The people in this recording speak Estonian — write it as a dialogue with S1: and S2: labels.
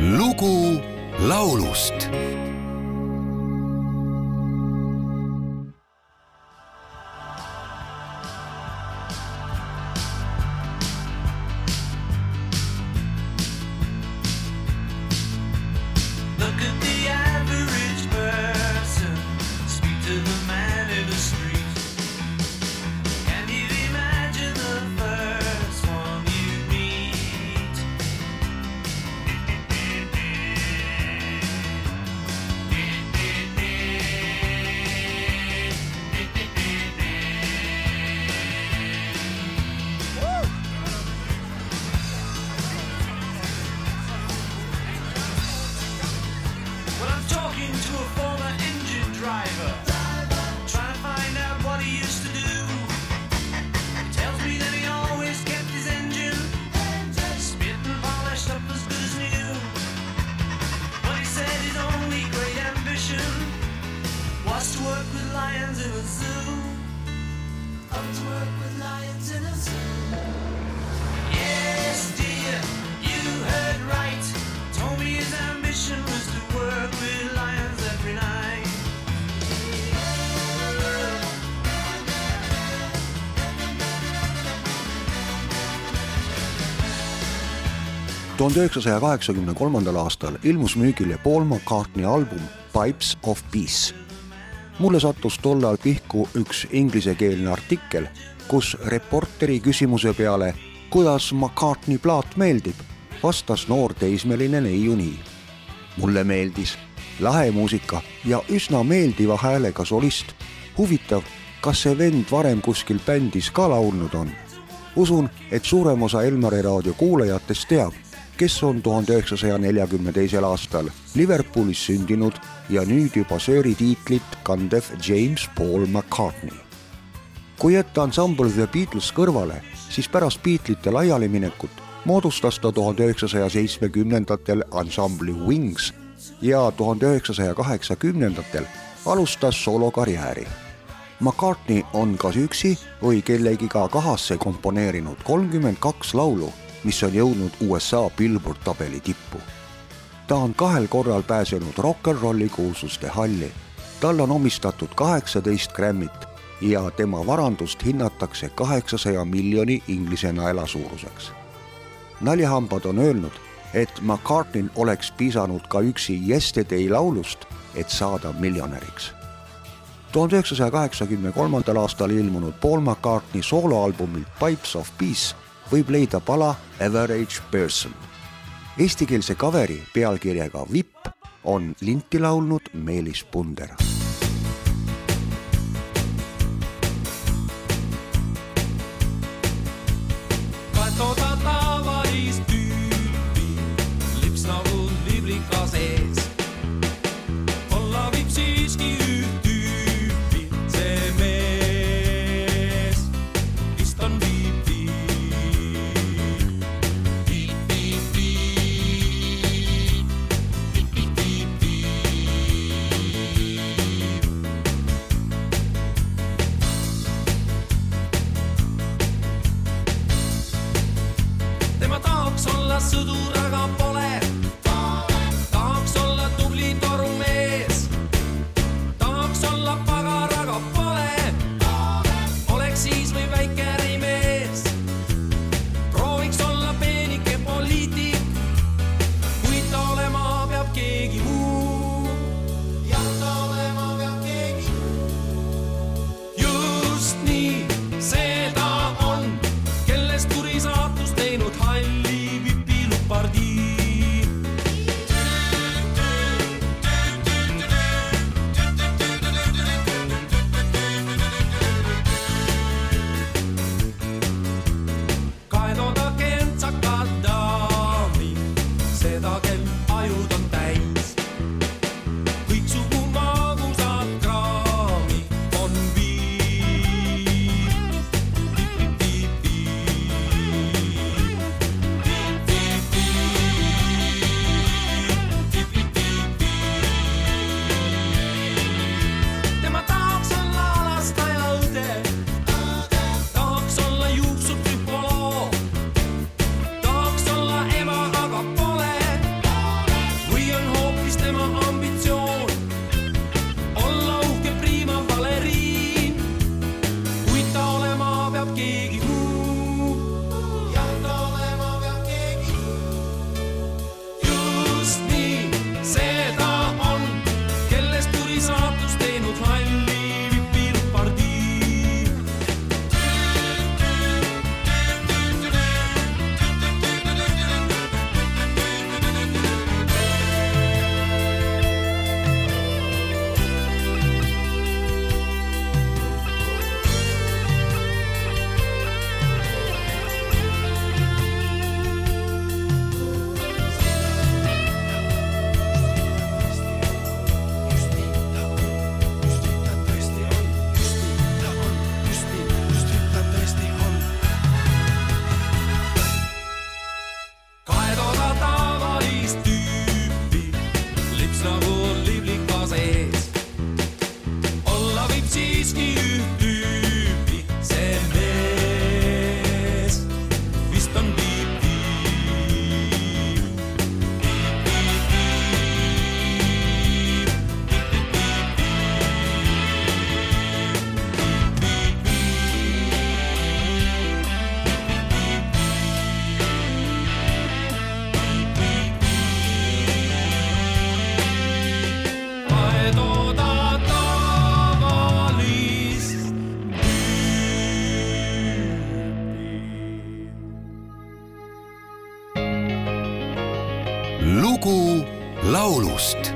S1: lugu laulust
S2: lions in a zoo. Oh, to work with lions in a zoo.
S3: Tuhande üheksasaja kaheksakümne kolmandal aastal ilmus müügile Paul McCartney album Pipes of Peace. mulle sattus tollal pihku üks inglisekeelne artikkel, kus reporteri küsimuse peale, kuidas McCartney plaat meeldib, vastas noor teismeline neiu nii. mulle meeldis, lahe muusika ja üsna meeldiva häälega solist. huvitav, kas see vend varem kuskil bändis ka laulnud on? usun, et suurem osa Elmari raadio kuulajatest teab, kes on tuhande üheksasaja neljakümne teisel aastal Liverpoolis sündinud ja nüüd juba sööri tiitlit kandev James Paul McCartney. kui jätta ansambel The Beatles kõrvale, siis pärast Beatlesite laialiminekut moodustas ta tuhande üheksasaja seitsmekümnendatel ansambli Wings ja tuhande üheksasaja kaheksakümnendatel alustas soolokarjääri McCartney on kas üksi või kellegiga kahasse komponeerinud kolmkümmend kaks laulu, mis on jõudnud USA Billboard tabeli tippu. ta on kahel korral pääsenud rock n rolli kuulsuste halli. talle on omistatud kaheksateist Grammy't ja tema varandust hinnatakse kaheksasaja miljoni inglise naela suuruseks. naljahambad on öelnud, et McCartneyl oleks piisanud ka üksi Yesterday laulust, et saada miljonäriks tuhande üheksasaja kaheksakümne kolmandal aastal ilmunud Paul McCartney sooloalbumilt Pipes of Peace võib leida pala Average Person. Eestikeelse kaveri pealkirjaga Vipp on linti laulnud Meelis Punder
S4: sulla
S5: lugu laulust.